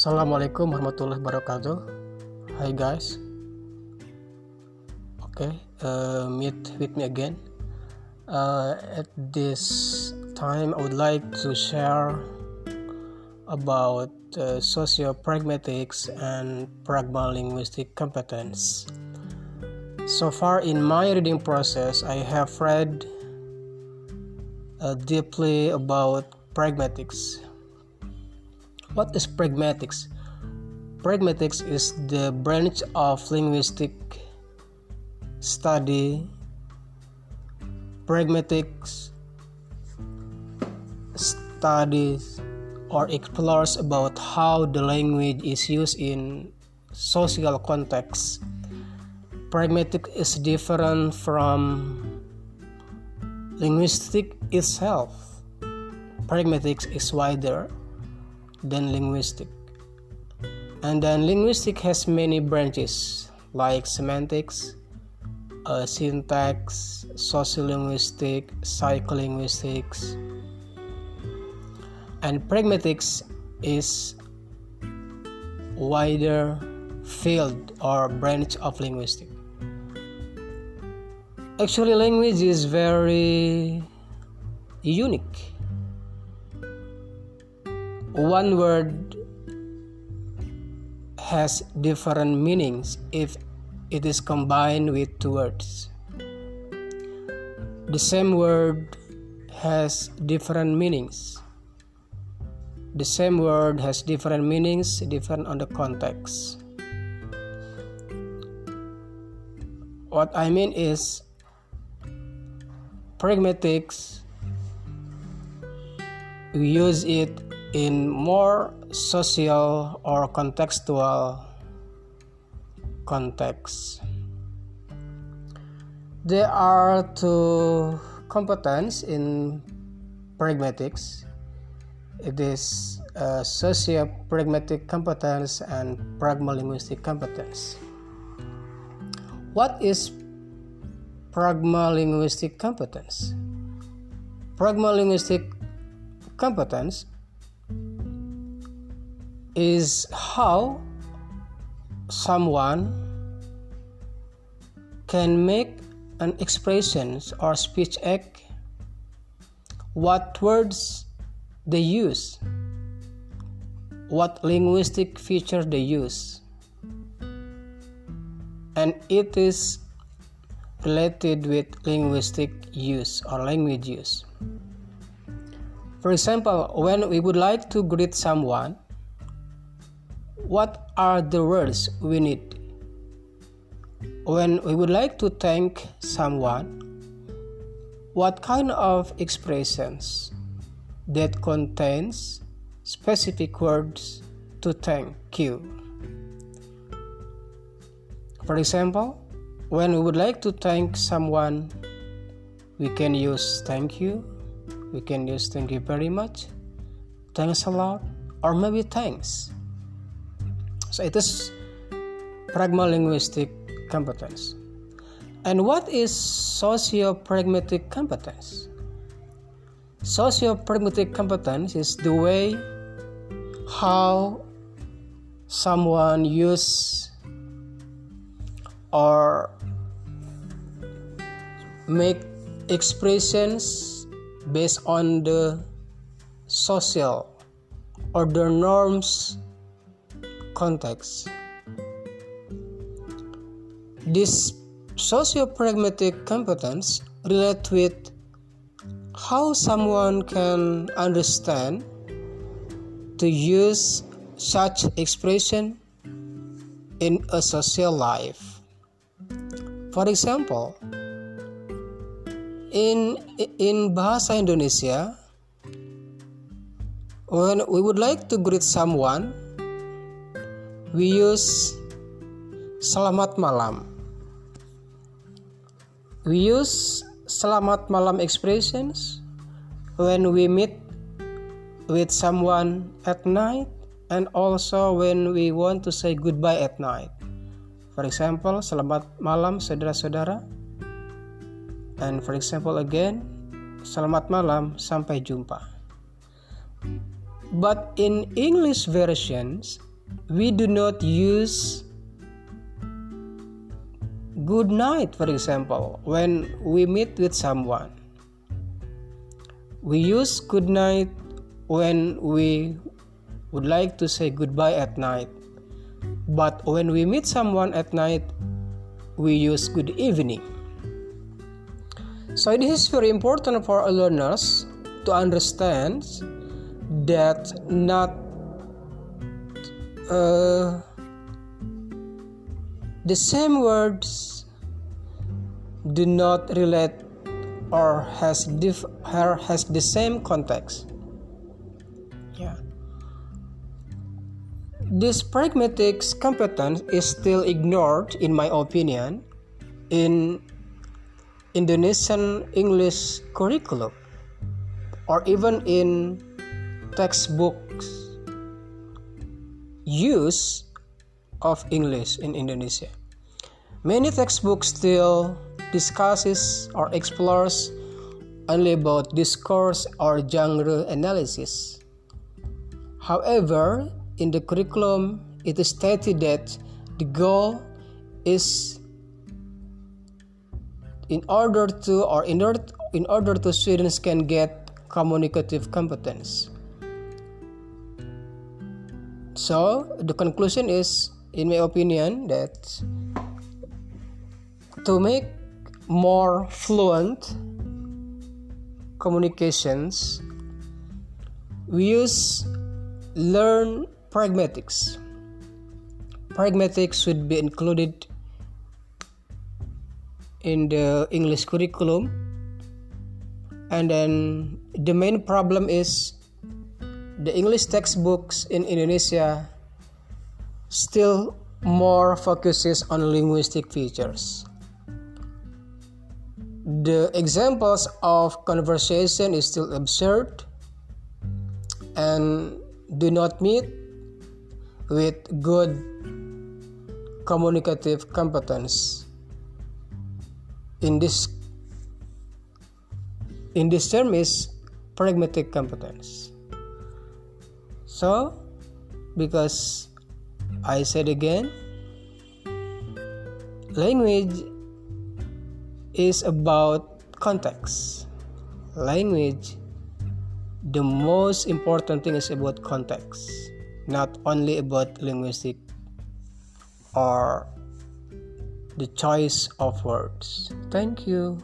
Assalamualaikum warahmatullahi wabarakatuh. Hi guys. Okay, uh, meet with me again. Uh, at this time, I would like to share about uh, socio-pragmatics and pragma-linguistic competence. So far in my reading process, I have read uh, deeply about pragmatics. What is pragmatics? Pragmatics is the branch of linguistic study. Pragmatics studies or explores about how the language is used in social context. Pragmatic is different from linguistic itself. Pragmatics is wider than linguistic. And then linguistic has many branches like semantics, uh, syntax, sociolinguistic, psycholinguistics, and pragmatics is wider field or branch of linguistic. Actually, language is very unique. One word has different meanings if it is combined with two words. The same word has different meanings. The same word has different meanings, different on the context. What I mean is, pragmatics, we use it in more social or contextual context. There are two competence in pragmatics. It is uh, socio-pragmatic competence and pragma-linguistic competence. What is pragma-linguistic competence? Pragma-linguistic competence is how someone can make an expression or speech act what words they use what linguistic feature they use. And it is related with linguistic use or language use. For example when we would like to greet someone what are the words we need? When we would like to thank someone what kind of expressions that contains specific words to thank you? For example when we would like to thank someone we can use thank you we can use thank you very much thanks a lot or maybe thanks so it is pragma-linguistic competence. And what is socio-pragmatic competence? Socio-pragmatic competence is the way how someone use or make expressions based on the social or the norms context. This socio-pragmatic competence relates with how someone can understand to use such expression in a social life. For example, in in bahasa Indonesia, when we would like to greet someone, we use selamat malam. We use selamat malam expressions when we meet with someone at night and also when we want to say goodbye at night. For example, selamat malam saudara-saudara. And for example again, selamat malam sampai jumpa. But in English versions, we do not use good night, for example, when we meet with someone. We use good night when we would like to say goodbye at night. But when we meet someone at night, we use good evening. So it is very important for learners to understand that not uh, the same words do not relate or has diff- or has the same context. Yeah. This pragmatic competence is still ignored, in my opinion, in Indonesian English curriculum or even in textbooks use of English in Indonesia. Many textbooks still discusses or explores only about discourse or genre analysis. However, in the curriculum, it is stated that the goal is in order to or in order in order to students can get communicative competence. So the conclusion is, in my opinion, that to make more fluent communications, we use learn pragmatics. Pragmatics should be included in the English curriculum. And then the main problem is the English textbooks in Indonesia still more focuses on linguistic features. The examples of conversation is still absurd and do not meet with good communicative competence. In this in this term is pragmatic competence. So, because I said again, language is about context. Language, the most important thing is about context, not only about linguistic or the choice of words. Thank you.